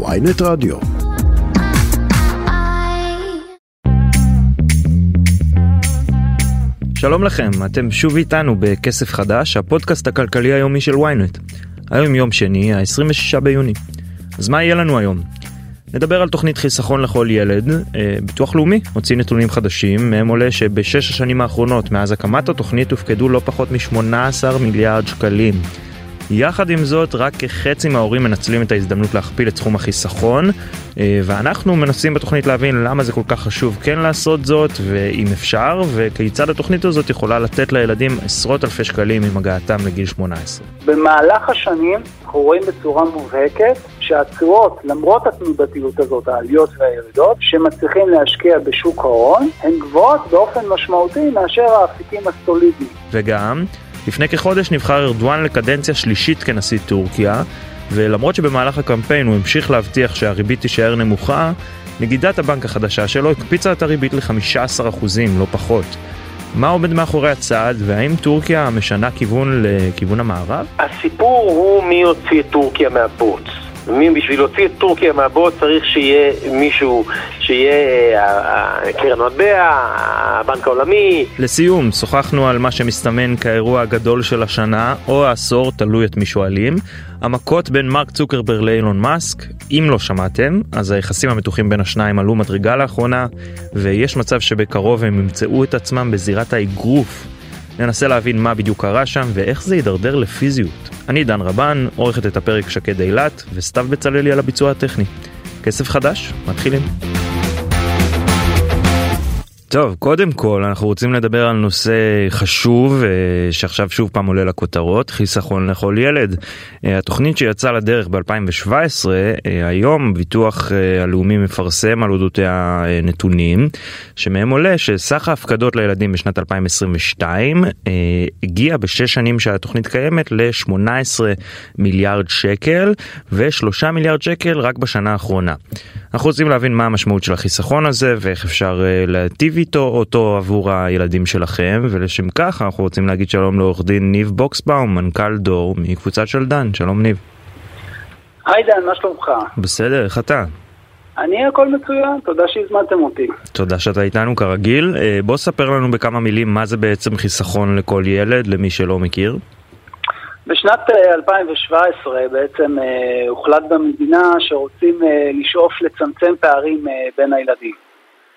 ויינט רדיו. שלום לכם, אתם שוב איתנו בכסף חדש, הפודקאסט הכלכלי היומי של ויינט. היום יום שני, ה-26 ביוני. אז מה יהיה לנו היום? נדבר על תוכנית חיסכון לכל ילד. אה, ביטוח לאומי הוציא נתונים חדשים, מהם עולה שבשש השנים האחרונות מאז הקמת התוכנית הופקדו לא פחות מ-18 מיליארד שקלים. יחד עם זאת, רק כחצי מההורים מנצלים את ההזדמנות להכפיל את סכום החיסכון, אה, ואנחנו מנסים בתוכנית להבין למה זה כל כך חשוב כן לעשות זאת, ואם אפשר, וכיצד התוכנית הזאת יכולה לתת לילדים עשרות אלפי שקלים עם הגעתם לגיל 18. במהלך השנים אנחנו רואים בצורה מובהקת שהתשואות, למרות התנודתיות הזאת, העליות והירידות, שמצליחים להשקיע בשוק ההון, הן גבוהות באופן משמעותי מאשר האפיקים הסולידיים. וגם, לפני כחודש נבחר ארדואן לקדנציה שלישית כנשיא טורקיה, ולמרות שבמהלך הקמפיין הוא המשיך להבטיח שהריבית תישאר נמוכה, נגידת הבנק החדשה שלו הקפיצה את הריבית ל-15%, לא פחות. מה עומד מאחורי הצעד, והאם טורקיה משנה כיוון לכיוון המערב? הסיפור הוא מי יוציא את טורקיה מהבוץ. מי בשביל להוציא את טורקיה מהבוץ צריך שיהיה מישהו, שיהיה אה, קרן מטבע, הבנק העולמי. לסיום, שוחחנו על מה שמסתמן כאירוע הגדול של השנה, או העשור, תלוי את מי שואלים. המכות בין מרק צוקרברג לאילון מאסק, אם לא שמעתם, אז היחסים המתוחים בין השניים עלו מדרגה לאחרונה, ויש מצב שבקרוב הם ימצאו את עצמם בזירת האגרוף. ננסה להבין מה בדיוק קרה שם ואיך זה יידרדר לפיזיות. אני דן רבן, עורכת את הפרק שקד אילת, וסתיו בצללי על הביצוע הטכני. כסף חדש, מתחילים. טוב, קודם כל אנחנו רוצים לדבר על נושא חשוב אה, שעכשיו שוב פעם עולה לכותרות, חיסכון לכל ילד. אה, התוכנית שיצאה לדרך ב-2017, אה, היום ביטוח הלאומי מפרסם על אודותיה נתונים, שמהם עולה שסך ההפקדות לילדים בשנת 2022 הגיע בשש שנים שהתוכנית קיימת ל-18 מיליארד שקל ו-3 מיליארד שקל רק בשנה האחרונה. אנחנו רוצים להבין מה המשמעות של החיסכון הזה ואיך אפשר להטיב איתו אותו עבור הילדים שלכם, ולשם כך אנחנו רוצים להגיד שלום לעורך דין ניב בוקסבאום, מנכ"ל דור מקבוצת שלדן, שלום ניב. היי דן, מה שלומך? בסדר, איך אתה? אני הכל מצוין, תודה שהזמנתם אותי. תודה שאתה איתנו כרגיל. אה, בוא ספר לנו בכמה מילים מה זה בעצם חיסכון לכל ילד, למי שלא מכיר. בשנת 2017 אה, בעצם אה, הוחלט במדינה שרוצים לשאוף לצמצם פערים בין הילדים.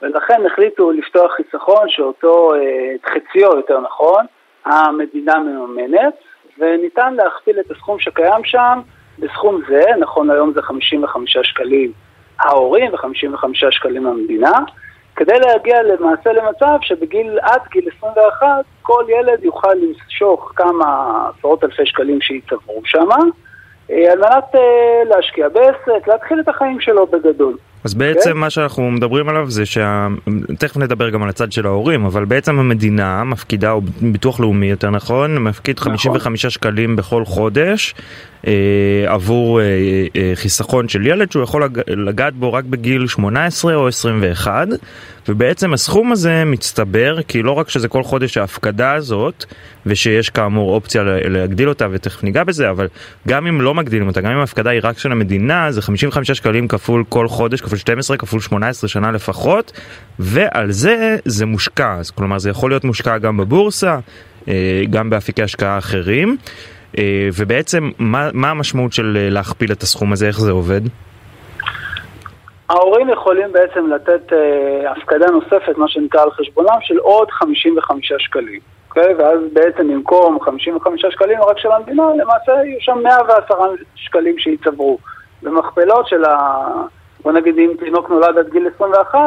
ולכן החליטו לפתוח חיסכון שאותו, את חציו יותר נכון, המדינה מממנת, וניתן להכפיל את הסכום שקיים שם בסכום זה, נכון היום זה 55 שקלים ההורים ו-55 שקלים המדינה, כדי להגיע למעשה למצב שבגיל, עד גיל 21, כל ילד יוכל למשוך כמה עשרות אלפי שקלים שיצברו שם, אה, על מנת אה, להשקיע בעסק, להתחיל את החיים שלו בגדול. אז בעצם כן? מה שאנחנו מדברים עליו זה שה... תכף נדבר גם על הצד של ההורים, אבל בעצם המדינה מפקידה, או ביטוח לאומי יותר נכון, מפקיד נכון. 55 שקלים בכל חודש אה, עבור אה, אה, חיסכון של ילד שהוא יכול לג... לגעת בו רק בגיל 18 או 21, ובעצם הסכום הזה מצטבר, כי לא רק שזה כל חודש ההפקדה הזאת, ושיש כאמור אופציה להגדיל אותה ותכף ניגע בזה, אבל גם אם לא מגדילים אותה, גם אם ההפקדה היא רק של המדינה, זה 55 שקלים כפול כל חודש, כפול 12, כפול 18 שנה לפחות, ועל זה זה מושקע, אז כלומר זה יכול להיות מושקע גם בבורסה, אה, גם באפיקי השקעה אחרים, אה, ובעצם מה, מה המשמעות של אה, להכפיל את הסכום הזה, איך זה עובד? ההורים יכולים בעצם לתת אה, הפקדה נוספת, מה שנקרא על חשבונם, של עוד 55 שקלים. אוקיי? ואז בעצם במקום 55 שקלים רק של המדינה, למעשה יהיו שם 110 שקלים שיצברו. במכפלות של ה... בוא נגיד אם תינוק נולד עד גיל 21,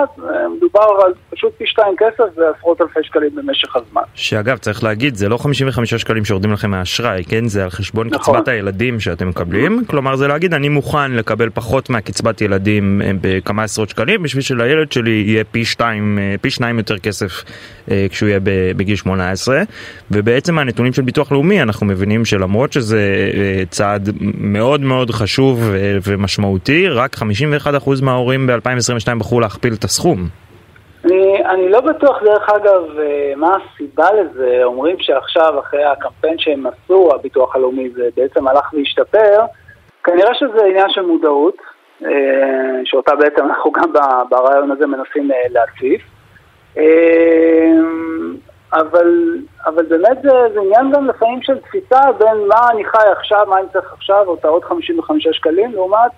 מדובר על פשוט פי שתיים כסף ועשרות אלפי שקלים במשך הזמן. שאגב, צריך להגיד, זה לא 55 שקלים שיורדים לכם מהאשראי, כן? זה על חשבון נכון. קצבת הילדים שאתם מקבלים. כלומר, זה להגיד, אני מוכן לקבל פחות מהקצבת ילדים אה, בכמה עשרות שקלים, בשביל שלילד שלי יהיה פי שתיים, אה, פי שניים יותר כסף אה, כשהוא יהיה בגיל 18. ובעצם מהנתונים של ביטוח לאומי אנחנו מבינים שלמרות שזה צעד מאוד מאוד חשוב ומשמעותי, רק 51% מההורים ב-2022 בחרו להכפיל את הסכום. אני, אני לא בטוח, דרך אגב, אה, מה הסיבה לזה. אומרים שעכשיו, אחרי הקמפיין שהם עשו, הביטוח הלאומי, זה בעצם הלך והשתפר. כנראה שזה עניין של מודעות, שאותה בעצם אנחנו גם ברעיון הזה מנסים להציף. אבל, אבל באמת זה, זה עניין גם לפעמים של תפיסה בין מה אני חי עכשיו, מה אני צריך עכשיו, או את העוד 55 שקלים, לעומת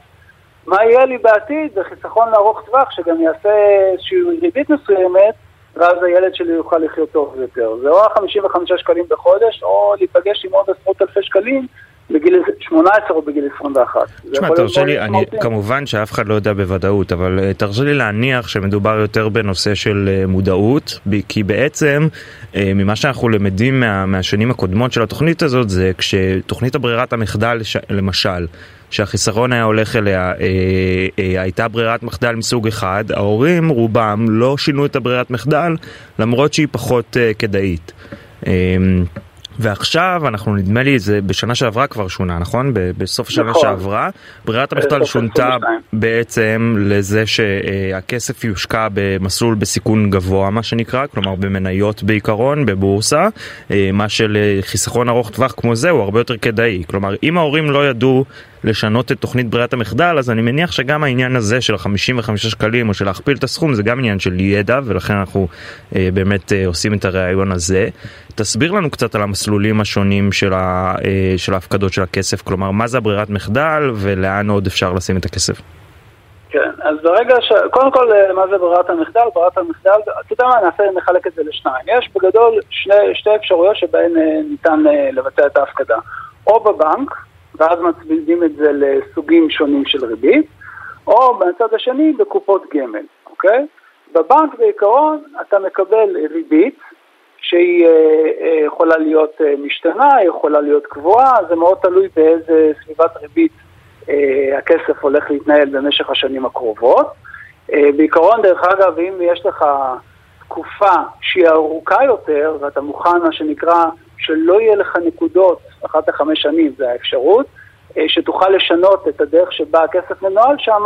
מה יהיה לי בעתיד וחיסכון לארוך טווח שגם יעשה איזושהי ריבית מסוימת ואז הילד שלי יוכל לחיות טוב יותר. זה או ה-55 שקלים בחודש או להיפגש עם עוד עשרות אלפי שקלים בגיל 18 או בגיל 21. תשמע, תרשה לי, אני, כמובן שאף אחד לא יודע בוודאות, אבל uh, תרשה לי להניח שמדובר יותר בנושא של uh, מודעות, כי בעצם uh, ממה שאנחנו למדים מה, מהשנים הקודמות של התוכנית הזאת, זה כשתוכנית הברירת המחדל, למשל, שהחיסרון היה הולך אליה, אה, אה, הייתה ברירת מחדל מסוג אחד, ההורים רובם לא שינו את הברירת מחדל למרות שהיא פחות אה, כדאית. אה, ועכשיו אנחנו נדמה לי זה בשנה שעברה כבר שונה נכון? בסוף השנה נכון. שעברה ברירת המחדל שונתה בעצם לזה שהכסף יושקע במסלול בסיכון גבוה מה שנקרא כלומר במניות בעיקרון בבורסה אה, מה של חיסכון ארוך טווח כמו זה הוא הרבה יותר כדאי. כלומר אם ההורים לא ידעו לשנות את תוכנית ברירת המחדל, אז אני מניח שגם העניין הזה של ה-55 שקלים או של להכפיל את הסכום זה גם עניין של ידע, ולכן אנחנו אה, באמת אה, עושים את הראיון הזה. תסביר לנו קצת על המסלולים השונים של, ה, אה, של ההפקדות של הכסף, כלומר מה זה הברירת מחדל ולאן עוד אפשר לשים את הכסף. כן, אז ברגע ש... קודם כל, אה, מה זה ברירת המחדל? ברירת המחדל, אתה יודע מה, נעשה, נחלק את זה לשניים. יש בגדול שני, שתי אפשרויות שבהן אה, ניתן לבצע את ההפקדה. או בבנק, ואז מצמידים את זה לסוגים שונים של ריבית, או מהצד השני בקופות גמל, אוקיי? בבנק בעיקרון אתה מקבל ריבית שהיא אה, אה, יכולה להיות אה, משתנה, יכולה להיות קבועה, זה מאוד תלוי באיזה סביבת ריבית הכסף הולך להתנהל במשך השנים הקרובות. בעיקרון, דרך אגב, אם יש לך תקופה שהיא ארוכה יותר, ואתה מוכן, מה שנקרא, שלא יהיה לך נקודות אחת לחמש שנים, זה האפשרות, אה, שתוכל לשנות את הדרך שבה הכסף מנוהל שם,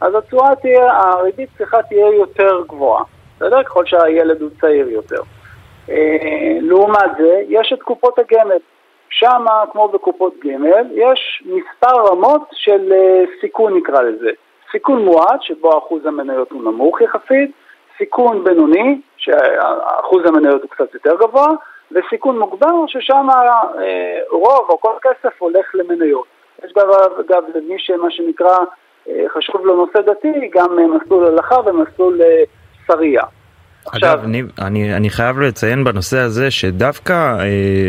אז התשואה תהיה, הריבית צריכה תהיה יותר גבוהה, בסדר? ככל שהילד הוא צעיר יותר. אה, לעומת זה, יש את קופות הגמל. שם, כמו בקופות גמל, יש מספר רמות של אה, סיכון נקרא לזה. סיכון מועט, שבו אחוז המניות הוא נמוך יחסית, סיכון בינוני, שאחוז המניות הוא קצת יותר גבוה, וסיכון מוגבר, ששם אה, רוב או כל כסף הולך למניות. יש גם, אגב, למי שמה שנקרא, אה, חשוב לו נושא דתי, גם אה, מסלול הלכה ומסלול שרייה. אגב, אני, אני, אני חייב לציין בנושא הזה שדווקא אה,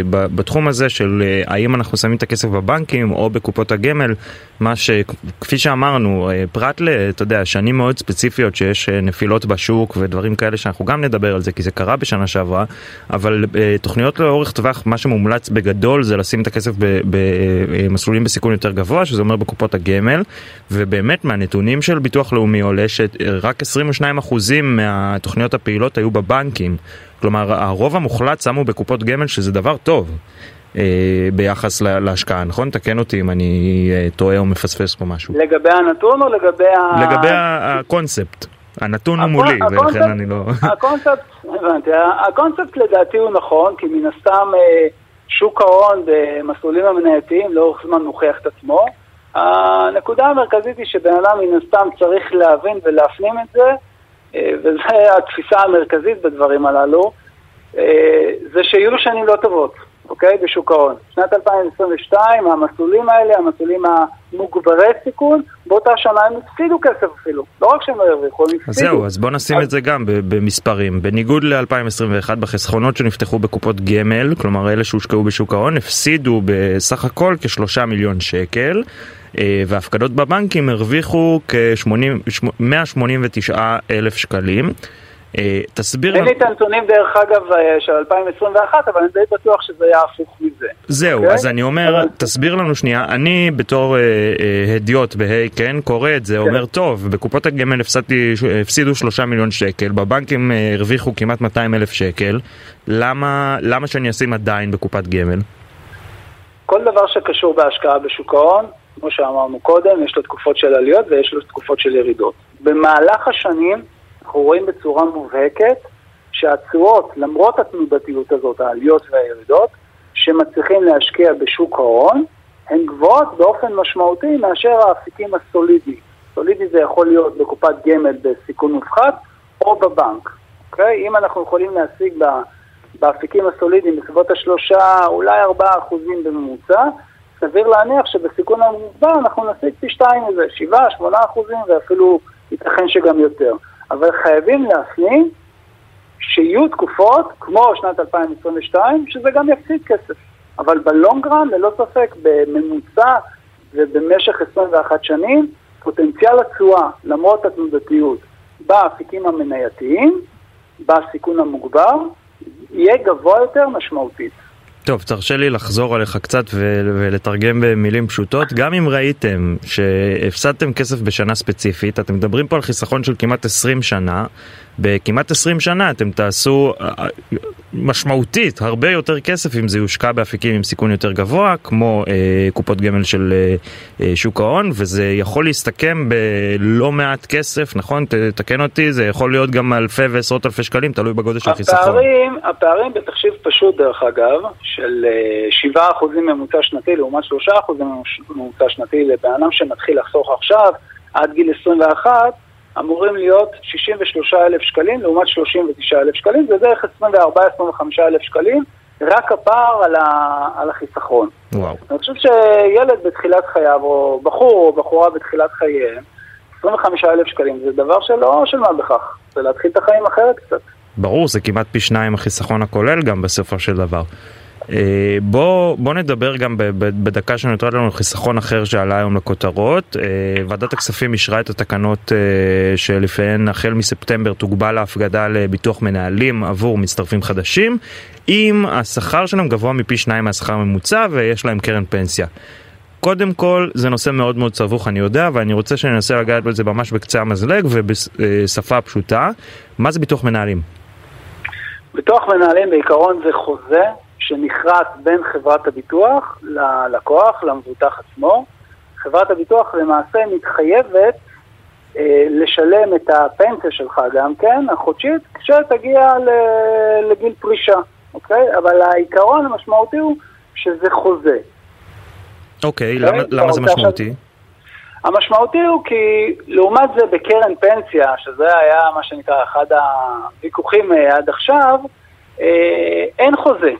בתחום הזה של אה, האם אנחנו שמים את הכסף בבנקים או בקופות הגמל, מה שכפי שאמרנו, אה, פרט ל, אתה יודע, שנים מאוד ספציפיות שיש אה, נפילות בשוק ודברים כאלה שאנחנו גם נדבר על זה כי זה קרה בשנה שעברה, אבל אה, תוכניות לאורך טווח, מה שמומלץ בגדול זה לשים את הכסף במסלולים אה, בסיכון יותר גבוה, שזה אומר בקופות הגמל, ובאמת מהנתונים של ביטוח לאומי עולה שרק 22% מהתוכניות הפעילות הגדולות היו בבנקים. כלומר, הרוב המוחלט שמו בקופות גמל, שזה דבר טוב. אה, ביחס להשקעה, נכון? תקן אותי אם אני אה, טועה או מפספס פה משהו. לגבי הנתון או לגבי ה... לגבי הקונספט. הנתון הוא מולי, ולכן אני לא... הקונספט, הבנתי. הקונספט לדעתי הוא נכון, כי מן הסתם אה, שוק ההון במסלולים המנייתיים לאורך זמן מוכיח את עצמו. הנקודה המרכזית היא שבן אדם מן הסתם צריך להבין ולהפנים את זה, וזו התפיסה המרכזית בדברים הללו, אה, זה שיהיו שנים לא טובות, אוקיי? בשוק ההון. שנת 2022, המסלולים האלה, המסלולים המוגברי סיכון, באותה שנה הם הפסידו כסף אפילו. לא רק שהם לא הרוויחו, הם הפסידו. אז זהו, אז בואו נשים אז... את זה גם במספרים. בניגוד ל-2021, בחסכונות שנפתחו בקופות גמל, כלומר אלה שהושקעו בשוק ההון, הפסידו בסך הכל כשלושה מיליון שקל. אה, והפקדות בבנקים הרוויחו כ-189 אלף שקלים. אה, תסביר... אין לי את הנתונים דרך אגב אה, של 2021, אבל אני די בטוח שזה היה הפוך מזה. זהו, okay? אוקיי? אז אני אומר, תסביר לנו שנייה, אני בתור הדיוט בהיי, כן, קורא את זה. כן. אומר, טוב, בקופות הגמל הפסדתי, הפסידו שלושה מיליון שקל, בבנקים הרוויחו כמעט 200 אלף שקל, למה, למה שאני אשים עדיין בקופת גמל? כל דבר שקשור בהשקעה בשוק ההון, כמו שאמרנו קודם, יש לו תקופות של עליות ויש לו תקופות של ירידות. במהלך השנים אנחנו רואים בצורה מובהקת שהתשואות, למרות התנודתיות הזאת, העליות והירידות, שמצליחים להשקיע בשוק ההון, הן גבוהות באופן משמעותי מאשר האפיקים הסולידיים. סולידי זה יכול להיות בקופת גמל בסיכון מופחת או בבנק, אוקיי? אם אנחנו יכולים להשיג באפיקים הסולידיים בסביבות השלושה, אולי ארבעה אחוזים בממוצע, סביר להניח שבסיכון המוגבר אנחנו נשיג פי שתיים מזה, שבעה, שמונה אחוזים ואפילו ייתכן שגם יותר. אבל חייבים להפנים שיהיו תקופות, כמו שנת 2022, שזה גם יפסיד כסף. אבל בלונגרן, ללא ספק, בממוצע ובמשך 21 שנים, פוטנציאל התשואה, למרות התנודתיות, באפיקים המנייתיים, בסיכון המוגבר, יהיה גבוה יותר משמעותית. טוב, תרשה לי לחזור עליך קצת ולתרגם במילים פשוטות. גם אם ראיתם שהפסדתם כסף בשנה ספציפית, אתם מדברים פה על חיסכון של כמעט 20 שנה, בכמעט 20 שנה אתם תעשו אה, אה, משמעותית הרבה יותר כסף אם זה יושקע באפיקים עם סיכון יותר גבוה, כמו אה, קופות גמל של אה, אה שוק ההון, וזה יכול להסתכם בלא מעט כסף, נכון? תקן אותי, זה יכול להיות גם אלפי ועשרות אלפי שקלים, תלוי בגודל של החיסכון. הפערים, הפערים בתחשיב פשוט דרך אגב, של אה, 7% ממוצע שנתי לעומת 3% ממוצע שנתי לבן אדם שמתחיל לחסוך עכשיו, עד גיל 21, אמורים להיות 63,000 שקלים לעומת 39,000 שקלים, זה דרך 24-25,000 שקלים, רק הפער על, ה, על החיסכון. וואו. אני חושב שילד בתחילת חייו, או בחור או בחורה בתחילת חייהם, 25,000 שקלים זה דבר שלא של מה בכך, זה להתחיל את החיים אחרת קצת. ברור, זה כמעט פי שניים החיסכון הכולל גם בסופו של דבר. אה, בוא, בוא נדבר גם בדקה שנותרה לנו חיסכון אחר שעלה היום לכותרות. אה, ועדת הכספים אישרה את התקנות אה, שלפיהן החל מספטמבר תוגבל ההפקדה לביטוח מנהלים עבור מצטרפים חדשים, אם השכר שלהם גבוה מפי שניים מהשכר הממוצע ויש להם קרן פנסיה. קודם כל, זה נושא מאוד מאוד סבוך, אני יודע, ואני רוצה שננסה לגעת בזה ממש בקצה המזלג ובשפה פשוטה. מה זה ביטוח מנהלים? ביטוח מנהלים בעיקרון זה חוזה שנכרת בין חברת הביטוח ללקוח, למבוטח עצמו. חברת הביטוח למעשה מתחייבת אה, לשלם את הפנסיה שלך גם כן, החודשית, כשתגיע לגיל פרישה, אוקיי? אבל העיקרון המשמעותי הוא שזה חוזה. אוקיי, למה, אוקיי? למה זה משמעותי? המשמעותי הוא כי לעומת זה בקרן פנסיה, שזה היה מה שנקרא אחד הוויכוחים אה, עד עכשיו, אה, אין חוזה.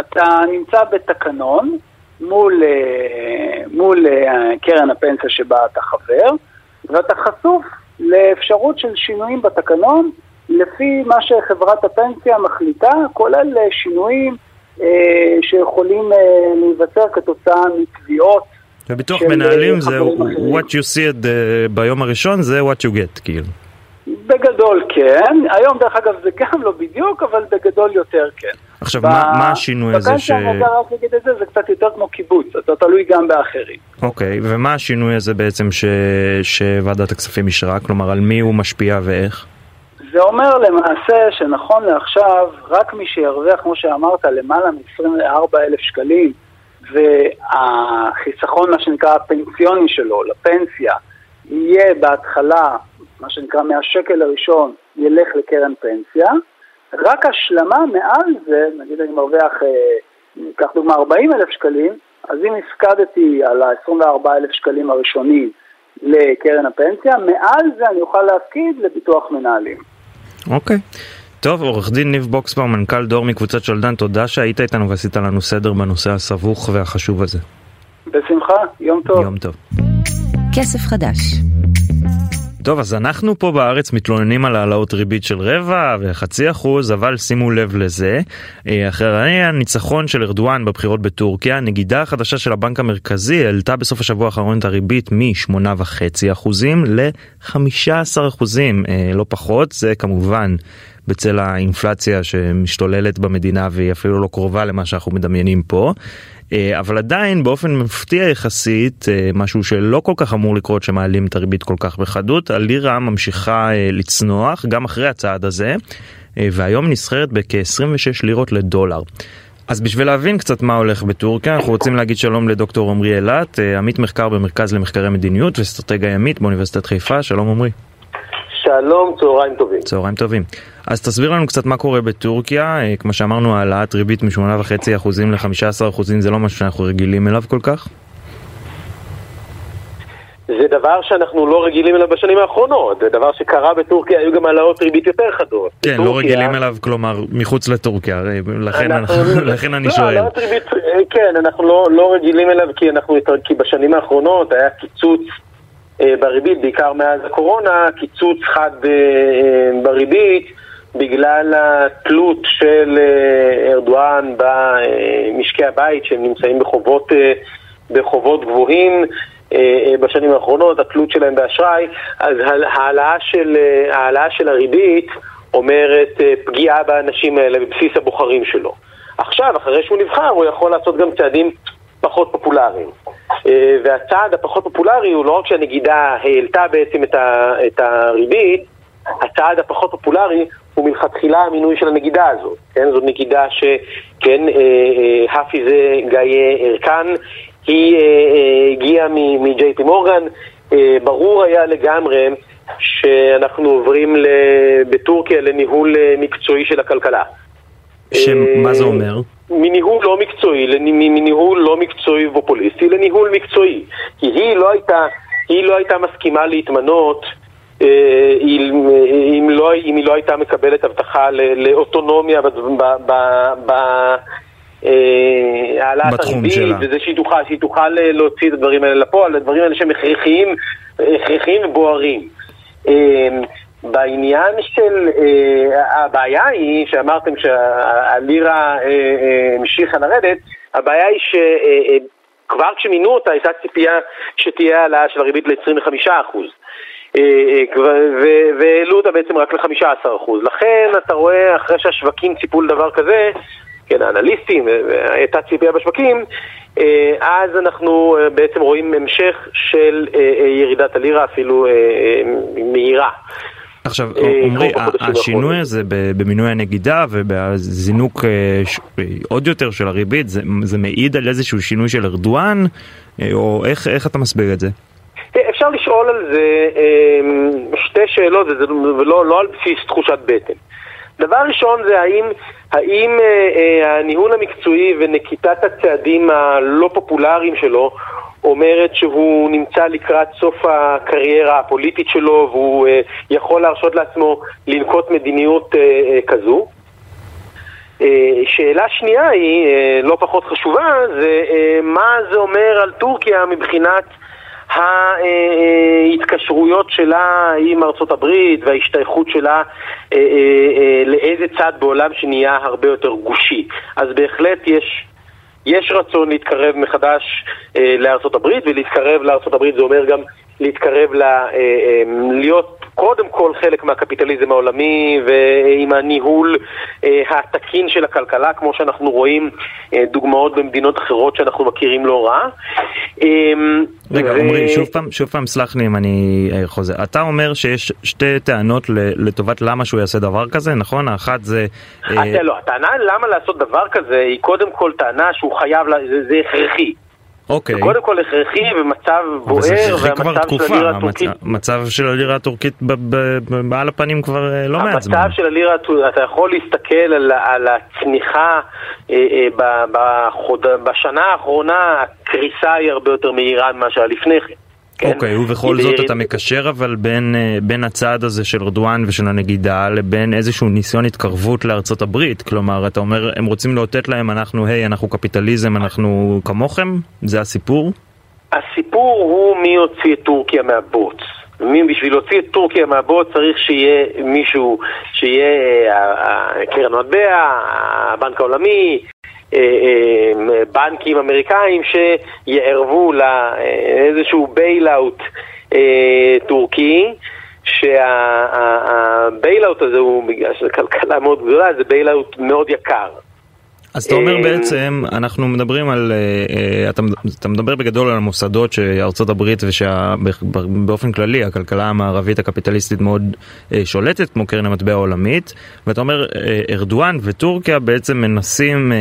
אתה נמצא בתקנון מול, אה, מול אה, קרן הפנסיה שבה אתה חבר, ואתה חשוף לאפשרות של שינויים בתקנון לפי מה שחברת הפנסיה מחליטה, כולל אה, שינויים אה, שיכולים אה, להיווצר כתוצאה מתביעות. וביטוח מנהלים זה what you see it ביום הראשון זה what you get כאילו. בגדול כן, היום דרך אגב זה גם לא בדיוק, אבל בגדול יותר כן. עכשיו, ב... מה, מה השינוי הזה ש... בפנסיה אני רק להגיד את זה, זה קצת יותר כמו קיבוץ, אתה תלוי גם באחרים. אוקיי, ומה השינוי הזה בעצם ש... שוועדת הכספים אישרה? כלומר, על מי הוא משפיע ואיך? זה אומר למעשה שנכון לעכשיו, רק מי שירוויח, כמו שאמרת, למעלה מ-24 אלף שקלים, והחיסכון, מה שנקרא, הפנסיוני שלו, לפנסיה, יהיה בהתחלה מה שנקרא מהשקל הראשון, ילך לקרן פנסיה, רק השלמה מעל זה, נגיד אני מרוויח, אה, ניקח דוגמה 40 אלף שקלים, אז אם הפקדתי על ה-24 אלף שקלים הראשונים לקרן הפנסיה, מעל זה אני אוכל להפקיד לביטוח מנהלים. אוקיי. Okay. טוב, עורך דין ניב בוקסבאום, מנכ"ל דור מקבוצת שלדן, תודה שהיית איתנו ועשית לנו סדר בנושא הסבוך והחשוב הזה. בשמחה, יום טוב. יום טוב. כסף חדש טוב, אז אנחנו פה בארץ מתלוננים על העלאות ריבית של רבע וחצי אחוז, אבל שימו לב לזה. אה, אחרי הניצחון של ארדואן בבחירות בטורקיה, הנגידה החדשה של הבנק המרכזי העלתה בסוף השבוע האחרון את הריבית מ-8.5 אחוזים ל-15 אחוזים, אה, לא פחות, זה כמובן בצל האינפלציה שמשתוללת במדינה והיא אפילו לא קרובה למה שאנחנו מדמיינים פה. אה, אבל עדיין באופן מפתיע יחסית, אה, משהו שלא כל כך אמור לקרות שמעלים את הריבית כל כך בחדות, הלירה ממשיכה אה, לצנוח גם אחרי הצעד הזה, והיום נסחרת בכ-26 לירות לדולר. אז בשביל להבין קצת מה הולך בטורקיה, אנחנו רוצים להגיד שלום לדוקטור עמרי אילת, עמית מחקר במרכז למחקרי מדיניות ואסטרטגיה ימית באוניברסיטת חיפה, שלום עמרי. שלום, צהריים טובים. צהריים טובים. אז תסביר לנו קצת מה קורה בטורקיה, אה, כמו שאמרנו העלאת ריבית מ-8.5% ל-15% זה לא משהו שאנחנו רגילים אליו כל כך? זה דבר שאנחנו לא רגילים אליו בשנים האחרונות, זה דבר שקרה בטורקיה, היו גם העלאות ריבית יותר חדות. כן, בטורקיה, לא רגילים אליו, כלומר, מחוץ לטורקיה, הרי לכן, אנחנו, לכן אני לא, שואל. העלאות ריבית, אה, כן, אנחנו לא, לא רגילים אליו כי, אנחנו, כי בשנים האחרונות היה קיצוץ אה, בריבית, בעיקר מאז הקורונה, קיצוץ חד אה, אה, בריבית. בגלל התלות של אה, ארדואן במשקי הבית שהם נמצאים בחובות, אה, בחובות גבוהים אה, בשנים האחרונות, התלות שלהם באשראי, אז העלאה של, העלאה של הריבית אומרת פגיעה באנשים האלה בבסיס הבוחרים שלו. עכשיו, אחרי שהוא נבחר, הוא יכול לעשות גם צעדים פחות פופולריים. והצעד הפחות פופולרי הוא לא רק שהנגידה העלתה בעצם את הריבית, הצעד הפחות פופולרי הוא מלכתחילה המינוי של הנגידה הזאת, כן? זאת נגידה שכן, האפיז גיא ארקן, היא הגיעה מג'יי פי מורגן, ברור היה לגמרי שאנחנו עוברים בטורקיה לניהול מקצועי של הכלכלה. שמה זה אומר? מניהול לא מקצועי, מניהול לא מקצועי ופופוליסטי לניהול מקצועי. כי היא לא הייתה, היא לא הייתה מסכימה להתמנות אם, אם, לא, אם היא לא הייתה מקבלת הבטחה לאוטונומיה בהעלאת הריבית, וזה שהיא תוכל, שהיא תוכל להוציא את הדברים האלה לפועל, הדברים האלה שהם הכרחיים, הכרחיים ובוערים. בעניין של, הבעיה היא, שאמרתם שהלירה המשיכה לרדת, הבעיה היא שכבר כשמינו אותה הייתה ציפייה שתהיה העלאה של הריבית ל-25%. והעלו אותה בעצם רק ל-15%. לכן אתה רואה, אחרי שהשווקים ציפו לדבר כזה, כן, האנליסטים, הייתה ציפייה בשווקים, אז אנחנו בעצם רואים המשך של ירידת הלירה, אפילו מהירה. עכשיו, עמרי, השינוי הזה במינוי הנגידה ובזינוק עוד יותר של הריבית, זה מעיד על איזשהו שינוי של ארדואן, או איך אתה מסביר את זה? אפשר לשאול על זה שתי שאלות, ולא לא על בסיס תחושת בטן. דבר ראשון זה האם, האם הניהול המקצועי ונקיטת הצעדים הלא פופולריים שלו אומרת שהוא נמצא לקראת סוף הקריירה הפוליטית שלו והוא יכול להרשות לעצמו לנקוט מדיניות כזו. שאלה שנייה היא, לא פחות חשובה, זה מה זה אומר על טורקיה מבחינת ההתקשרויות שלה עם ארצות הברית וההשתייכות שלה לאיזה צד בעולם שנהיה הרבה יותר גושי. אז בהחלט יש, יש רצון להתקרב מחדש לארצות הברית, ולהתקרב הברית זה אומר גם להתקרב, לה, להיות קודם כל חלק מהקפיטליזם העולמי ועם הניהול התקין של הכלכלה, כמו שאנחנו רואים דוגמאות במדינות אחרות שאנחנו מכירים לא רע. רגע, ו... עמרי, שוב פעם, שוב פעם, סלח לי אם אני חוזר. אתה אומר שיש שתי טענות לטובת למה שהוא יעשה דבר כזה, נכון? האחת זה... לא, הטענה למה לעשות דבר כזה היא קודם כל טענה שהוא חייב, זה הכרחי. אוקיי. קודם כל הכרחי במצב בוער, והמצב של הלירה הטורקית... המצב של הלירה הטורקית בעל הפנים כבר לא מעט זמן. המצב של הלירה, אתה יכול להסתכל על, על הצניחה אה, אה, בחוד... בשנה האחרונה, הקריסה היא הרבה יותר מהירה ממה שהיה לפני כן. אוקיי, ובכל זאת אתה מקשר אבל בין, בין הצעד הזה של ארדואן ושל הנגידה לבין איזשהו ניסיון התקרבות לארצות הברית. כלומר, אתה אומר, הם רוצים לאותת להם, אנחנו, היי, אנחנו קפיטליזם, אנחנו כמוכם? זה הסיפור? הסיפור הוא מי יוציא את טורקיה מהבוץ. בשביל להוציא את טורקיה מהבוץ צריך שיהיה מישהו, שיהיה קרן מטבע, הבנק העולמי, בנקים אמריקאים שיערבו לאיזשהו bailout טורקי שה bailout הזה הוא, בגלל שזו כלכלה מאוד גדולה, זה bailout מאוד יקר. אז אתה אומר בעצם, אנחנו מדברים על, אתה, אתה מדבר בגדול על המוסדות שארצות הברית ושבאופן כללי הכלכלה המערבית הקפיטליסטית מאוד שולטת, כמו קרן המטבע העולמית, ואתה אומר, ארדואן וטורקיה בעצם מנסים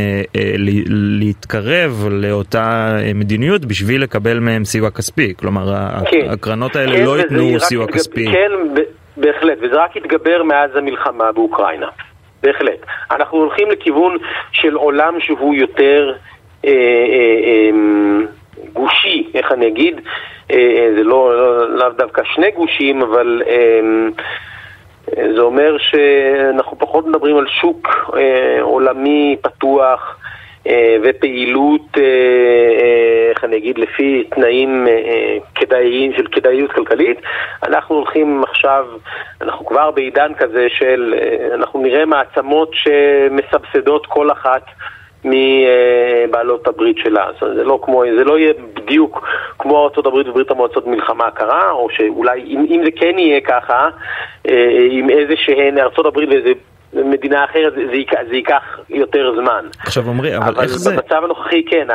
להתקרב לאותה מדיניות בשביל לקבל מהם סיוע כספי, כלומר כן, הקרנות האלה כן, לא ייתנו סיוע כספי. כן, בהחלט, וזה רק התגבר מאז המלחמה באוקראינה. בהחלט. אנחנו הולכים לכיוון של עולם שהוא יותר אה, אה, אה, גושי, איך אני אגיד, זה לא, לא, לאו דווקא שני גושים, אבל זה אומר שאנחנו פחות מדברים על שוק עולמי פתוח. אה, ופעילות, אה, אה, איך אני אגיד, לפי תנאים כדאיים של כדאיות כלכלית. אנחנו הולכים עכשיו, אנחנו כבר בעידן כזה של, אנחנו נראה מעצמות שמסבסדות כל אחת מבעלות הברית שלה. זה לא, כמו, זה לא יהיה בדיוק כמו ארה"ב וברית המועצות במלחמה הקרה, או שאולי אם, אם זה כן יהיה ככה, עם איזה שהן ארה"ב ואיזה מדינה אחרת זה, ייקח, זה ייקח יותר זמן. עכשיו עמרי, אבל, אבל איך זה... אבל במצב הנוכחי כן,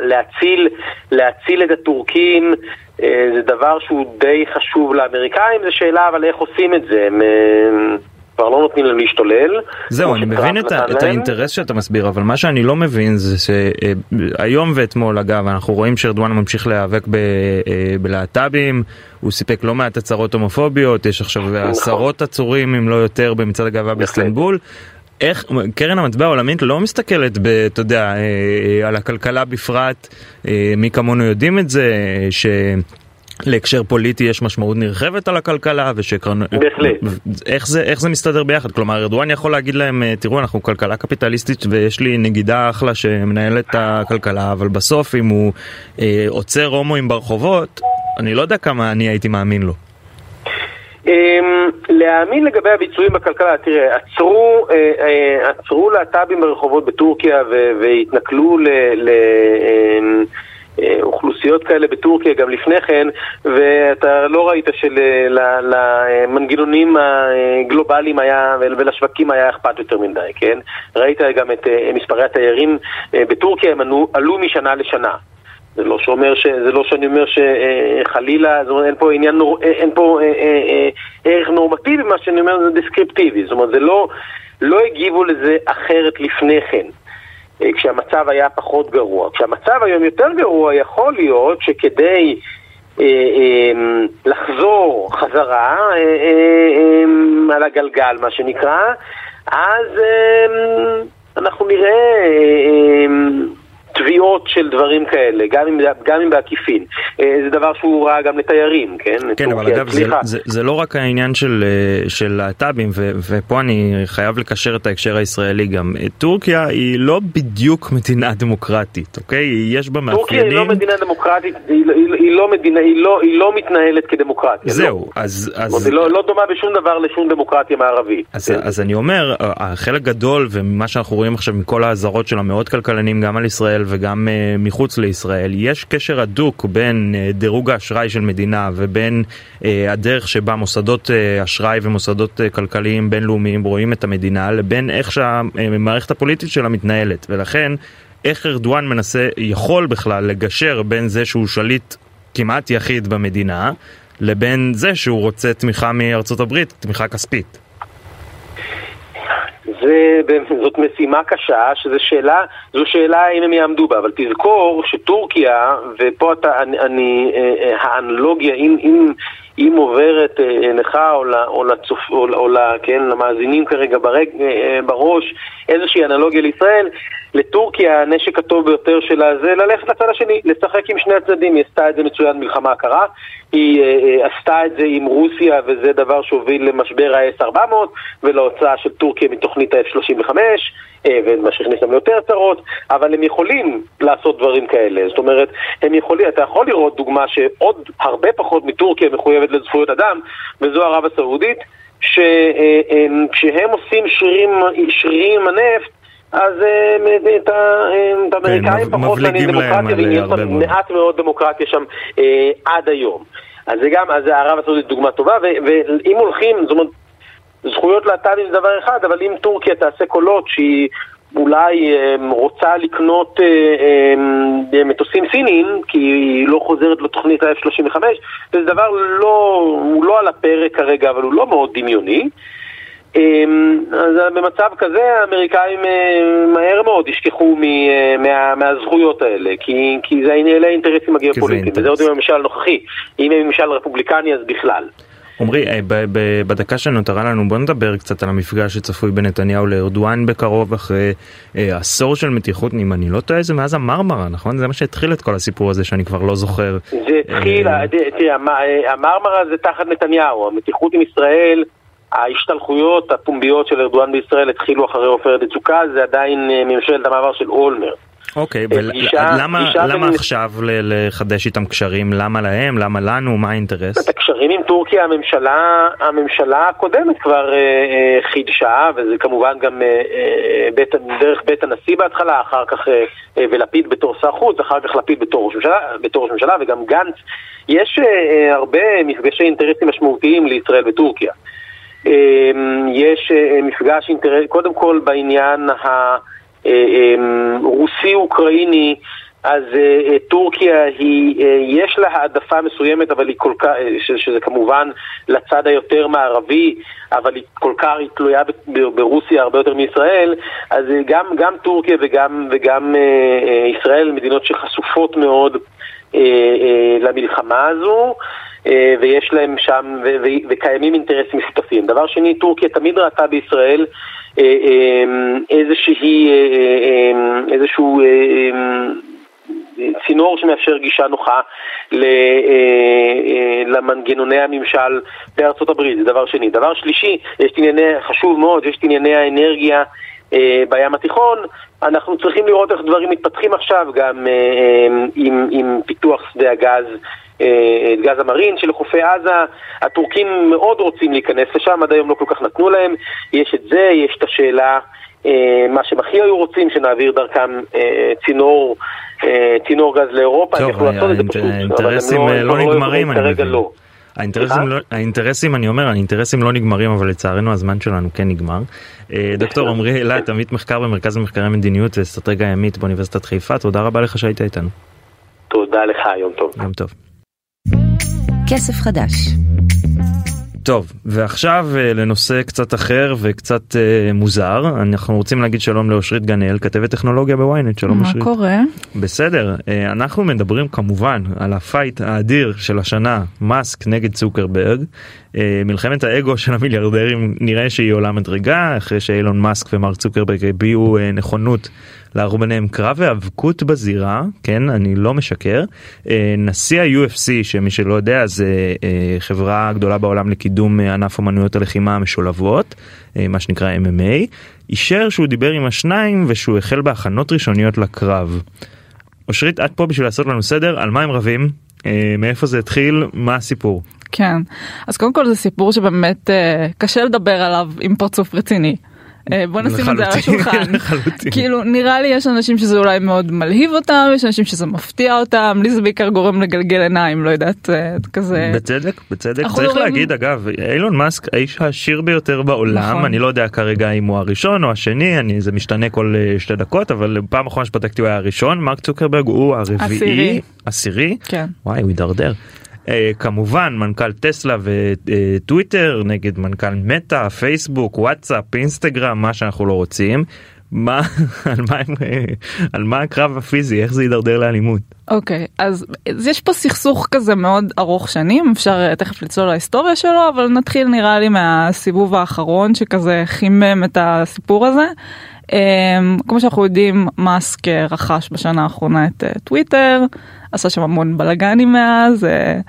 להציל, להציל את הטורקים אה, זה דבר שהוא די חשוב לאמריקאים, זו שאלה אבל איך עושים את זה. הם, כבר לא נותנים להם להשתולל. זהו, אני מבין את, את האינטרס שאתה מסביר, אבל מה שאני לא מבין זה שהיום ואתמול, אגב, אנחנו רואים שארדואן ממשיך להיאבק ב, אה, בלהט"בים, הוא סיפק לא מעט הצהרות הומופוביות, יש עכשיו נכון. עשרות עצורים, אם לא יותר, במצעד הגאווה באיסטנבול. איך קרן המטבע העולמית לא מסתכלת, ב, אתה יודע, אה, אה, על הכלכלה בפרט, מי כמונו יודעים את זה, ש... להקשר פוליטי יש משמעות נרחבת על הכלכלה ושקרנות... בהחלט. איך זה, איך זה מסתדר ביחד? כלומר, ארדואן יכול להגיד להם, אה, תראו, אנחנו כלכלה קפיטליסטית ויש לי נגידה אחלה שמנהלת את הכלכלה, אבל בסוף אם הוא אה, עוצר הומואים ברחובות, אני לא יודע כמה אני הייתי מאמין לו. Um, להאמין לגבי הביצועים בכלכלה, תראה, עצרו, uh, uh, עצרו להט"בים ברחובות בטורקיה והתנכלו ל... ל אה, אוכלוסיות כאלה בטורקיה גם לפני כן, ואתה לא ראית שלמנגנונים הגלובליים היה, ולשווקים היה אכפת יותר מדי, כן? ראית גם את אה, מספרי התיירים אה, בטורקיה, הם עלו, עלו משנה לשנה. זה לא, שאומר ש... זה לא שאני אומר שחלילה, זאת אומרת, אין פה עניין, נור... אין פה אה, אה, אה, ערך נורמטיבי, מה שאני אומר זה דסקריפטיבי, זאת אומרת, זה לא, לא הגיבו לזה אחרת לפני כן. אה, כשהמצב היה פחות גרוע. כשהמצב היום יותר גרוע, יכול להיות שכדי אה, אה, לחזור חזרה אה, אה, אה, על הגלגל, מה שנקרא, אז אנחנו נראה... תביעות של דברים כאלה, גם אם, גם אם בעקיפין. אה, זה דבר שהוא רע גם לתיירים, כן? כן, אבל אגב, זה, זה, זה לא רק העניין של, אה, של להט"בים, ופה אני חייב לקשר את ההקשר הישראלי גם. אה, טורקיה היא לא בדיוק מדינה דמוקרטית, אוקיי? יש בה מאפיינים... טורקיה היא לא מדינה דמוקרטית, היא, לא, היא, היא, לא, מדינה, היא, לא, היא לא מתנהלת כדמוקרטיה. לא. זהו, לא. אז... אז... היא לא, לא דומה בשום דבר לשום דמוקרטיה מערבית. אז, כן? אז אני אומר, החלק גדול, ומה שאנחנו רואים עכשיו מכל האזהרות של המאות כלכלנים, גם על ישראל, ישראל וגם uh, מחוץ לישראל, יש קשר הדוק בין uh, דירוג האשראי של מדינה ובין uh, הדרך שבה מוסדות אשראי ומוסדות כלכליים בינלאומיים רואים את המדינה, לבין איך שהמערכת הפוליטית שלה מתנהלת. ולכן, איך ארדואן מנסה, יכול בכלל לגשר בין זה שהוא שליט כמעט יחיד במדינה, לבין זה שהוא רוצה תמיכה מארצות הברית, תמיכה כספית. זה, זאת משימה קשה, שזו שאלה, זו שאלה אם הם יעמדו בה, אבל תזכור שטורקיה, ופה אתה, אני, אני אה, אה, האנלוגיה, אם, אם, אם עוברת אה, לך או, או, לצופ, או, או כן, למאזינים כרגע ברג, בראש איזושהי אנלוגיה לישראל, לטורקיה הנשק הטוב ביותר שלה זה ללכת לצד השני, לשחק עם שני הצדדים, היא עשתה את זה מצוין במלחמה הקרה, היא uh, עשתה את זה עם רוסיה וזה דבר שהוביל למשבר ה-S400 ולהוצאה של טורקיה מתוכנית ה-F35 uh, ומה שהכניס להם ליותר צרות, אבל הם יכולים לעשות דברים כאלה, זאת אומרת, הם יכולים, אתה יכול לראות דוגמה שעוד הרבה פחות מטורקיה מחויבת לזכויות אדם וזו ערב הסעודית שכשהם עושים שרירים, שרירים עם הנפט אז אה, את האמריקאים כן, פחות מעניין דמוקרטיה, ויש מעט מאוד דמוקרטיה שם אה, עד היום. אז זה גם, אז ערב הסעודית דוגמה טובה, ואם הולכים, זאת אומרת, זכויות להט"בים זה דבר אחד, אבל אם טורקיה תעשה קולות שהיא אולי אה, רוצה לקנות מטוסים סינים, כי היא לא חוזרת לתוכנית ה-F35, זה דבר לא, הוא לא על הפרק כרגע, אבל הוא לא מאוד דמיוני. אמ, אז במצב כזה האמריקאים אה, מהר מאוד ישכחו אה, מה, מהזכויות האלה, כי, כי זה אלה האינטרסים הגיאופוליטיים, וזה עוד עם הממשל הנוכחי. אם הם ממשל רפובליקני אז בכלל. עמרי, אה, בדקה שנותרה לנו בוא נדבר קצת על המפגש שצפוי בין נתניהו לארדואן בקרוב אחרי עשור של מתיחות, אם אני לא טועה זה מאז המרמרה, נכון? זה מה שהתחיל את כל הסיפור הזה שאני כבר לא זוכר. זה התחיל, אה, תראה, המ- המרמרה זה תחת נתניהו, המתיחות עם ישראל, ההשתלחויות הפומביות של ארדואן בישראל התחילו אחרי עופרת יצוקה, זה עדיין אה, ממשלת המעבר של אולמרט. אוקיי, ולמה בין- עכשיו לחדש איתם קשרים? למה להם? למה לנו? מה האינטרס? את הקשרים עם טורקיה הממשלה, הממשלה הקודמת כבר אה, אה, חידשה, וזה כמובן גם אה, אה, דרך בית הנשיא בהתחלה, אחר כך אה, אה, ולפיד בתור שר חוץ, אחר כך לפיד בתור ראש ממשלה, וגם גנץ. יש אה, אה, הרבה מפגשי אינטרסים משמעותיים לישראל וטורקיה. אה, יש אה, מפגש אינטרס, קודם כל בעניין הרוסי-אוקראיני, אז אה, אה, טורקיה היא, אה, יש לה העדפה מסוימת, אבל היא כל כך, אה, שזה כמובן לצד היותר מערבי, אבל היא כל כך, תלויה ברוסיה הרבה יותר מישראל, אז אה, גם, גם טורקיה וגם, וגם אה, אה, ישראל, מדינות שחשופות מאוד אה, אה, למלחמה הזו. אה, ויש להם שם, וקיימים אינטרסים משותפים. דבר שני, טורקיה תמיד ראתה בישראל אה, אה, איזושהי, איזשהו צינור שמאפשר גישה נוחה למנגנוני הממשל בארצות הברית, זה דבר שני. דבר שלישי, יש את ענייני, חשוב מאוד, יש את ענייני האנרגיה בים התיכון, אנחנו צריכים לראות איך דברים מתפתחים עכשיו גם עם, עם פיתוח שדה הגז, את גז המרין של חופי עזה. הטורקים מאוד רוצים להיכנס לשם, עד היום לא כל כך נתנו להם. יש את זה, יש את השאלה, אה, מה שהם הכי היו רוצים, שנעביר דרכם אה, צינור, אה, צינור גז לאירופה, הם טוב, יכלו לעשות את זה פשוט, הם האינטרסים לא, אה, הם לא כבר נגמרים, אני מבין. לא. האינטרסים? לא, האינטרסים, אני אומר, האינטרסים לא נגמרים, אבל לצערנו הזמן שלנו כן נגמר. אה, דוקטור עמרי אילת, עמית מחקר במרכז למחקרי מדיניות ואסטרטגיה ימית באוניברסיטת חיפה, תודה רבה לך שהיית איתנו. תודה לך, יום טוב. יום טוב. כסף חדש. טוב, ועכשיו אה, לנושא קצת אחר וקצת אה, מוזר, אנחנו רוצים להגיד שלום לאושרית גנאל, כתבת טכנולוגיה בוויינט, שלום אושרית. מה קורה? בסדר, אה, אנחנו מדברים כמובן על ה fight האדיר של השנה, מאסק נגד צוקרברג. אה, מלחמת האגו של המיליארדרים נראה שהיא עולה מדרגה, אחרי שאילון מאסק ומרק צוקרברג הביעו אה, נכונות לערוך ביניהם קרב והיאבקות בזירה, כן, אני לא משקר. אה, נשיא ה-UFC, שמי שלא יודע, זה אה, חברה גדולה בעולם לקידום אה, ענף אמנויות הלחימה המשולבות, מה שנקרא MMA, אישר שהוא דיבר עם השניים ושהוא החל בהכנות ראשוניות לקרב. אושרית, את פה בשביל לעשות לנו סדר, על מה הם רבים, מאיפה זה התחיל, מה הסיפור. כן. אז קודם כל זה סיפור שבאמת קשה לדבר עליו עם פרצוף רציני. אה, בוא נשים את זה על השולחן. כאילו נראה לי יש אנשים שזה אולי מאוד מלהיב אותם, יש אנשים שזה מפתיע אותם, לי זה בעיקר גורם לגלגל עיניים, לא יודעת, אה, כזה. בצדק, בצדק, צריך מדברים- להגיד אגב, אילון מאסק האיש העשיר ביותר בעולם, נכון. אני לא יודע כרגע אם הוא הראשון או השני, אני, זה משתנה כל אה, שתי דקות, אבל פעם אחרונה שבדקתי הוא היה הראשון, מרק צוקרברג הוא הרביעי, עשירי. עשירי, כן. וואי הוא הידרדר. אה, כמובן מנכ"ל טסלה וטוויטר נגד מנכ"ל מטא, פייסבוק, וואטסאפ, אינסטגרם, מה שאנחנו לא רוצים. מה, על מה, אה, על מה הקרב הפיזי, איך זה יידרדר לאלימות? אוקיי, אז אז יש פה סכסוך כזה מאוד ארוך שנים, אפשר אה, תכף לצלול להיסטוריה שלו, אבל נתחיל נראה לי מהסיבוב האחרון שכזה חימם את הסיפור הזה. אמ, כמו שאנחנו יודעים, מאסק אה, רכש בשנה האחרונה את אה, טוויטר, עשה שם המון בלאגנים מאז, אה,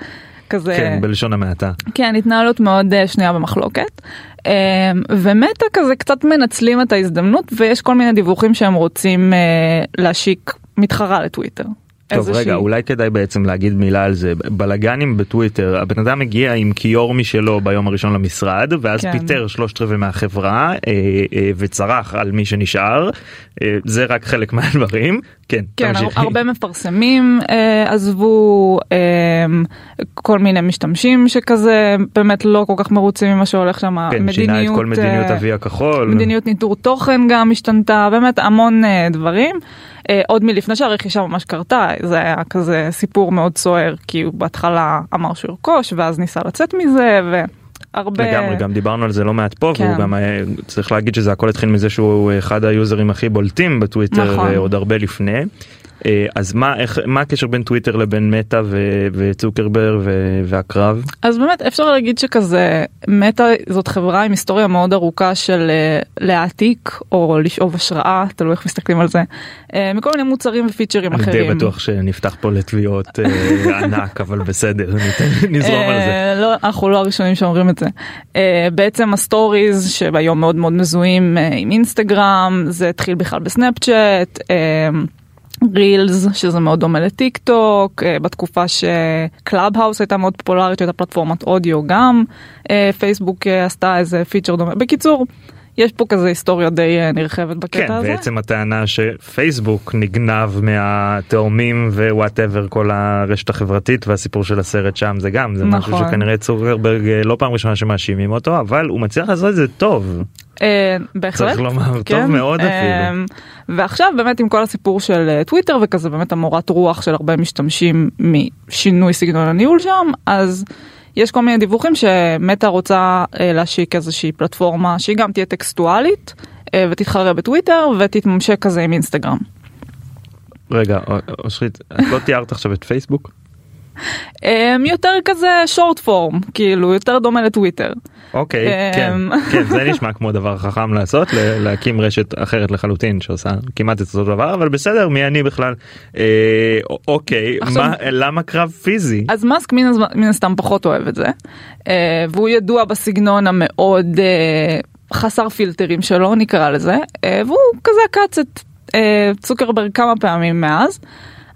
כזה... כן, בלשון המעטה. כן, התנהלות מאוד שנויה במחלוקת. אמ, ומטה כזה קצת מנצלים את ההזדמנות ויש כל מיני דיווחים שהם רוצים להשיק מתחרה לטוויטר. טוב רגע אולי כדאי בעצם להגיד מילה על זה בלאגנים בטוויטר הבן אדם הגיע עם כיור משלו ביום הראשון למשרד ואז כן. פיטר שלושת רבעי מהחברה אה, אה, וצרח על מי שנשאר אה, זה רק חלק מהדברים כן כן, תמשיכי. הרבה מפרסמים אה, עזבו, אה, כל מיני משתמשים שכזה באמת לא כל כך מרוצים ממה שהולך שם, כן, שינה את כל מדיניות אה, אבי הכחול מדיניות ניטור תוכן גם השתנתה, באמת המון אה, דברים. אה, עוד מלפני שהרכישה ממש קרתה, זה היה כזה סיפור מאוד סוער, כי הוא בהתחלה אמר שהוא ירכוש, ואז ניסה לצאת מזה, והרבה... לגמרי גם דיברנו על זה לא מעט פה כן. והוא גם אה, צריך להגיד שזה הכל התחיל מזה שהוא אחד היוזרים הכי בולטים בטוויטר נכון. אה, עוד הרבה לפני. אה, אז מה איך מה הקשר בין טוויטר לבין מטא ו- וצוקרברג ו- והקרב? אז באמת אפשר להגיד שכזה מטא זאת חברה עם היסטוריה מאוד ארוכה של אה, להעתיק או לשאוב השראה תלוי איך מסתכלים על זה אה, מכל מיני מוצרים ופיצ'רים אני אחרים. די בטוח שנפתח פה לתביעות ענק אבל בסדר נזרום על זה. לא, אנחנו לא הראשונים שאומרים את זה. בעצם הסטוריז שהיום מאוד מאוד מזוהים עם אינסטגרם, זה התחיל בכלל בסנאפצ'אט. רילס שזה מאוד דומה לטיק טוק אה, בתקופה שקלאב האוס הייתה מאוד פופולרית שהייתה פלטפורמת אודיו גם אה, פייסבוק אה, עשתה איזה פיצ'ר דומה בקיצור יש פה כזה היסטוריה די נרחבת בקטע כן, הזה. בעצם הטענה שפייסבוק נגנב מהתאומים ו whatever כל הרשת החברתית והסיפור של הסרט שם זה גם זה משהו נכון. שכנראה צוקרברג אה, לא פעם ראשונה שמאשימים אותו אבל הוא מצליח לעשות את זה טוב בהחלט. צריך לומר טוב כן, מאוד אפילו. אמ, ועכשיו באמת עם כל הסיפור של אה, טוויטר וכזה באמת המורת רוח של הרבה משתמשים משינוי סגנון הניהול שם אז יש כל מיני דיווחים שמטא רוצה אה, להשיק איזושהי פלטפורמה שהיא גם תהיה טקסטואלית אה, ותתחרה בטוויטר ותתממשק כזה עם אינסטגרם. רגע אושרית את לא תיארת עכשיו את פייסבוק? אמ, יותר כזה שורט פורם כאילו יותר דומה לטוויטר. אוקיי כן אמ. כן זה נשמע כמו דבר חכם לעשות להקים רשת אחרת לחלוטין שעושה כמעט את אותו דבר אבל בסדר מי אני בכלל אה, אוקיי עכשיו- מה למה קרב פיזי אז מאסק מן, מן הסתם פחות אוהב את זה אה, והוא ידוע בסגנון המאוד אה, חסר פילטרים שלו נקרא לזה אה, והוא כזה עקץ את אה, צוקרברג כמה פעמים מאז.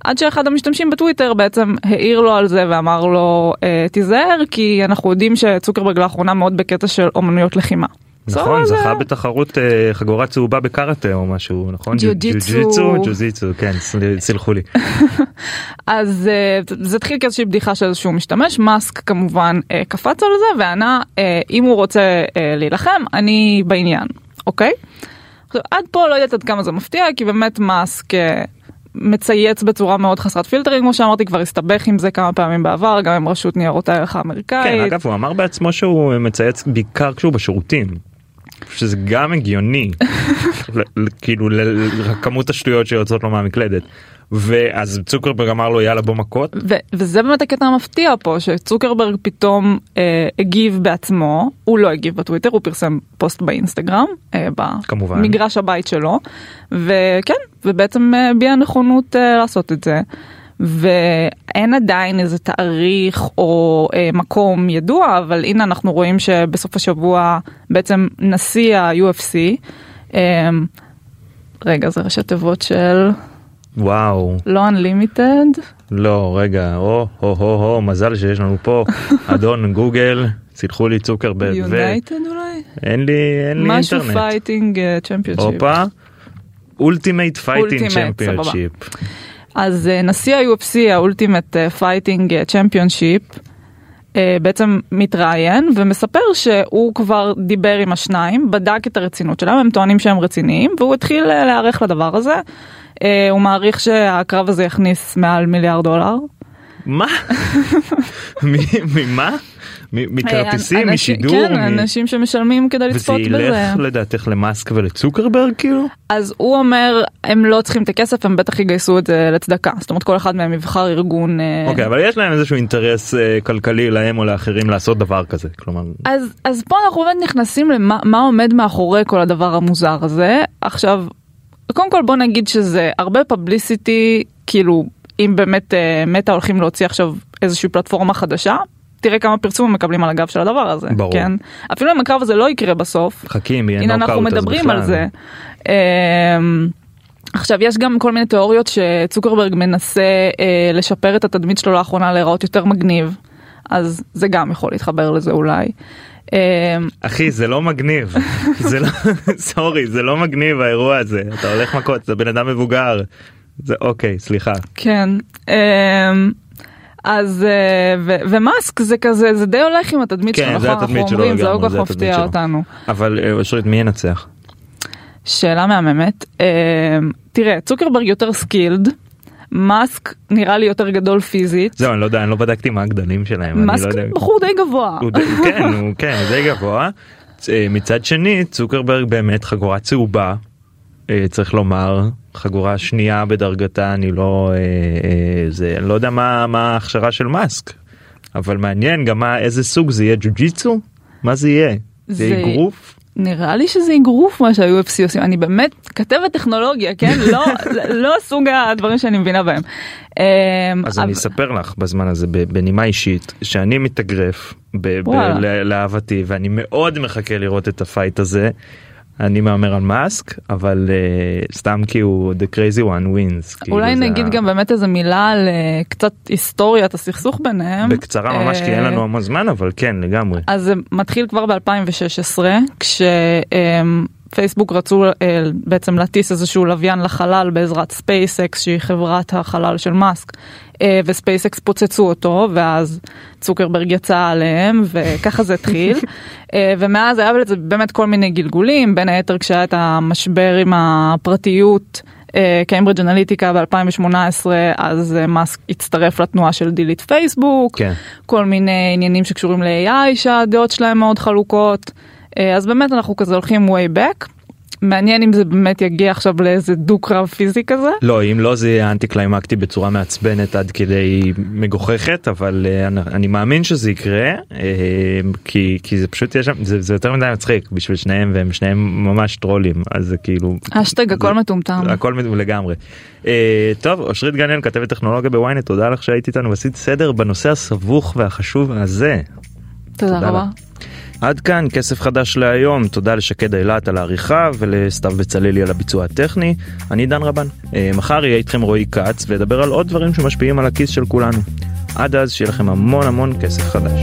עד שאחד המשתמשים בטוויטר בעצם העיר לו על זה ואמר לו אה, תיזהר כי אנחנו יודעים שצוקרברג לאחרונה מאוד בקטע של אומנויות לחימה. נכון זכה בתחרות אה, חגורה צהובה בקראטה או משהו נכון ג'ו-ג'יצו. ג'ו-ג'יצו כן סל- סלחו לי אז אה, זה התחיל כאיזושהי בדיחה של איזשהו משתמש מאסק כמובן קפץ על זה וענה אם הוא רוצה להילחם אני בעניין אוקיי. עכשיו, עד פה לא יודעת עד כמה זה מפתיע כי באמת מאסק מצייץ בצורה מאוד חסרת פילטרים כמו שאמרתי כבר הסתבך עם זה כמה פעמים בעבר גם עם רשות ניירות הערך כן האמריקאית. אגב הוא אמר בעצמו שהוא מצייץ בעיקר כשהוא בשירותים. שזה גם הגיוני כאילו לכמות השטויות שיוצאות לו מהמקלדת. ואז צוקרברג אמר לו יאללה בוא מכות ו- וזה באמת הקטע המפתיע פה שצוקרברג פתאום אה, הגיב בעצמו הוא לא הגיב בטוויטר הוא פרסם פוסט באינסטגרם אה. במגרש הבית שלו וכן ובעצם אה, הביע נכונות אה, לעשות את זה. ואין עדיין איזה תאריך או אה, מקום ידוע אבל הנה אנחנו רואים שבסוף השבוע בעצם נשיא ה-UFC אה, רגע זה ראשי תיבות של וואו לא unlimited לא רגע או הו הו הו מזל שיש לנו פה אדון גוגל סילחו לי צוקרברג united אולי? ואין לי אין לי משהו אינטרנט. Fighting Championship. הופה. Ultimate Fighting Championship. אז אה, נשיא ה-UFC ה Ultimate Fighting Championship בעצם מתראיין ומספר שהוא כבר דיבר עם השניים בדק את הרצינות שלהם הם טוענים שהם רציניים והוא התחיל אה, להיערך לדבר הזה. אה, הוא מעריך שהקרב הזה יכניס מעל מיליארד דולר. מה? ממה? מכרטיסים, אה, משידור? כן, מ- אנשים שמשלמים כדי וזה לצפות בזה. ילך לדעתך למאסק ולצוקרברג כאילו? אז הוא אומר הם לא צריכים את הכסף הם בטח יגייסו את זה לצדקה זאת אומרת כל אחד מהם יבחר ארגון. אה, אוקיי אבל יש להם איזשהו אינטרס אה, כלכלי להם או לאחרים לעשות דבר כזה כלומר אז אז פה אנחנו באמת נכנסים למה מה עומד מאחורי כל הדבר המוזר הזה עכשיו קודם כל בוא נגיד שזה הרבה פבליסיטי כאילו אם באמת אה, מטא הולכים להוציא עכשיו איזושהי פלטפורמה חדשה תראה כמה פרסום הם מקבלים על הגב של הדבר הזה ברור. כן אפילו אם הקרב הזה לא יקרה בסוף חכים יהיה הנה אנחנו נוקאוט, אז מדברים על בכלל. זה. אמ, עכשיו יש גם כל מיני תיאוריות שצוקרברג מנסה אה, לשפר את התדמית שלו לאחרונה להיראות יותר מגניב אז זה גם יכול להתחבר לזה אולי. אמ, אחי זה לא מגניב זה לא סורי זה לא מגניב האירוע הזה אתה הולך מכות זה בן אדם מבוגר זה אוקיי סליחה כן אמ, אז אה, ו- ומאסק זה כזה זה די הולך עם התדמית כן, שלו זה נכון אנחנו אומרים זה לא כל כך מפתיע. אותנו. אבל אה, אושרית מי ינצח? שאלה מהממת אמ, תראה צוקרברג יותר skilled. מאסק נראה לי יותר גדול פיזית. זהו אני לא יודע אני לא בדקתי מה הגדלים שלהם אני מאסק לא יודע. בחור די גבוה. הוא די- כן הוא כן הוא די גבוה. אה, מצד שני צוקרברג באמת חגורה צהובה. אה, צריך לומר, חגורה שנייה בדרגתה, אני לא, אה, זה, אני לא יודע מה, מה ההכשרה של מאסק, אבל מעניין גם מה, איזה סוג זה יהיה ג'ו-ג'יצו? מה זה יהיה? זה אגרוף? נראה לי שזה אגרוף מה שה-UFC עושים, אני באמת כתבת טכנולוגיה, כן? לא, לא סוג הדברים שאני מבינה בהם. אמ, אז אני אספר לך בזמן הזה בנימה אישית שאני מתאגרף לאהבתי ואני מאוד מחכה לראות את הפייט הזה. אני מהמר על מאסק אבל uh, סתם כי הוא the crazy one wins. כאילו אולי זה נגיד ה- גם באמת איזה מילה על אה, קצת היסטוריית הסכסוך ביניהם. בקצרה ממש כי אין אה, לנו המון זמן אבל כן לגמרי. אז זה מתחיל כבר ב-2016, כשפייסבוק רצו אה, בעצם להטיס איזשהו לוויין לחלל בעזרת ספייסקס שהיא חברת החלל של מאסק, אה, וספייסקס פוצצו אותו, ואז צוקרברג יצא עליהם, וככה זה התחיל. אה, ומאז היה לזה באמת כל מיני גלגולים, בין היתר כשהיה את המשבר עם הפרטיות. קיימברידג' אנליטיקה ב-2018 אז מאסק הצטרף לתנועה של דילית פייסבוק, כן. כל מיני עניינים שקשורים ל-AI שהדעות שלהם מאוד חלוקות. אה, אז באמת אנחנו כזה הולכים way back. מעניין אם זה באמת יגיע עכשיו לאיזה דו-קרב פיזי כזה. לא אם לא זה יהיה אנטי קליימקטי בצורה מעצבנת עד כדי מגוחכת אבל uh, אני, אני מאמין שזה יקרה uh, כי כי זה פשוט יש שם זה, זה יותר מדי מצחיק בשביל שניהם והם שניהם ממש טרולים אז זה כאילו אשטג הכל מטומטם. הכל מד- לגמרי. טוב אושרית גניאל כתבת טכנולוגיה בוויינט תודה לך שהיית איתנו ועשית סדר בנושא הסבוך והחשוב הזה. תודה תודה רבה. לך. עד כאן כסף חדש להיום, תודה לשקד אילת על העריכה ולסתיו בצללי על הביצוע הטכני. אני דן רבן. אה, מחר יהיה איתכם רועי כץ וידבר על עוד דברים שמשפיעים על הכיס של כולנו. עד אז שיהיה לכם המון המון כסף חדש.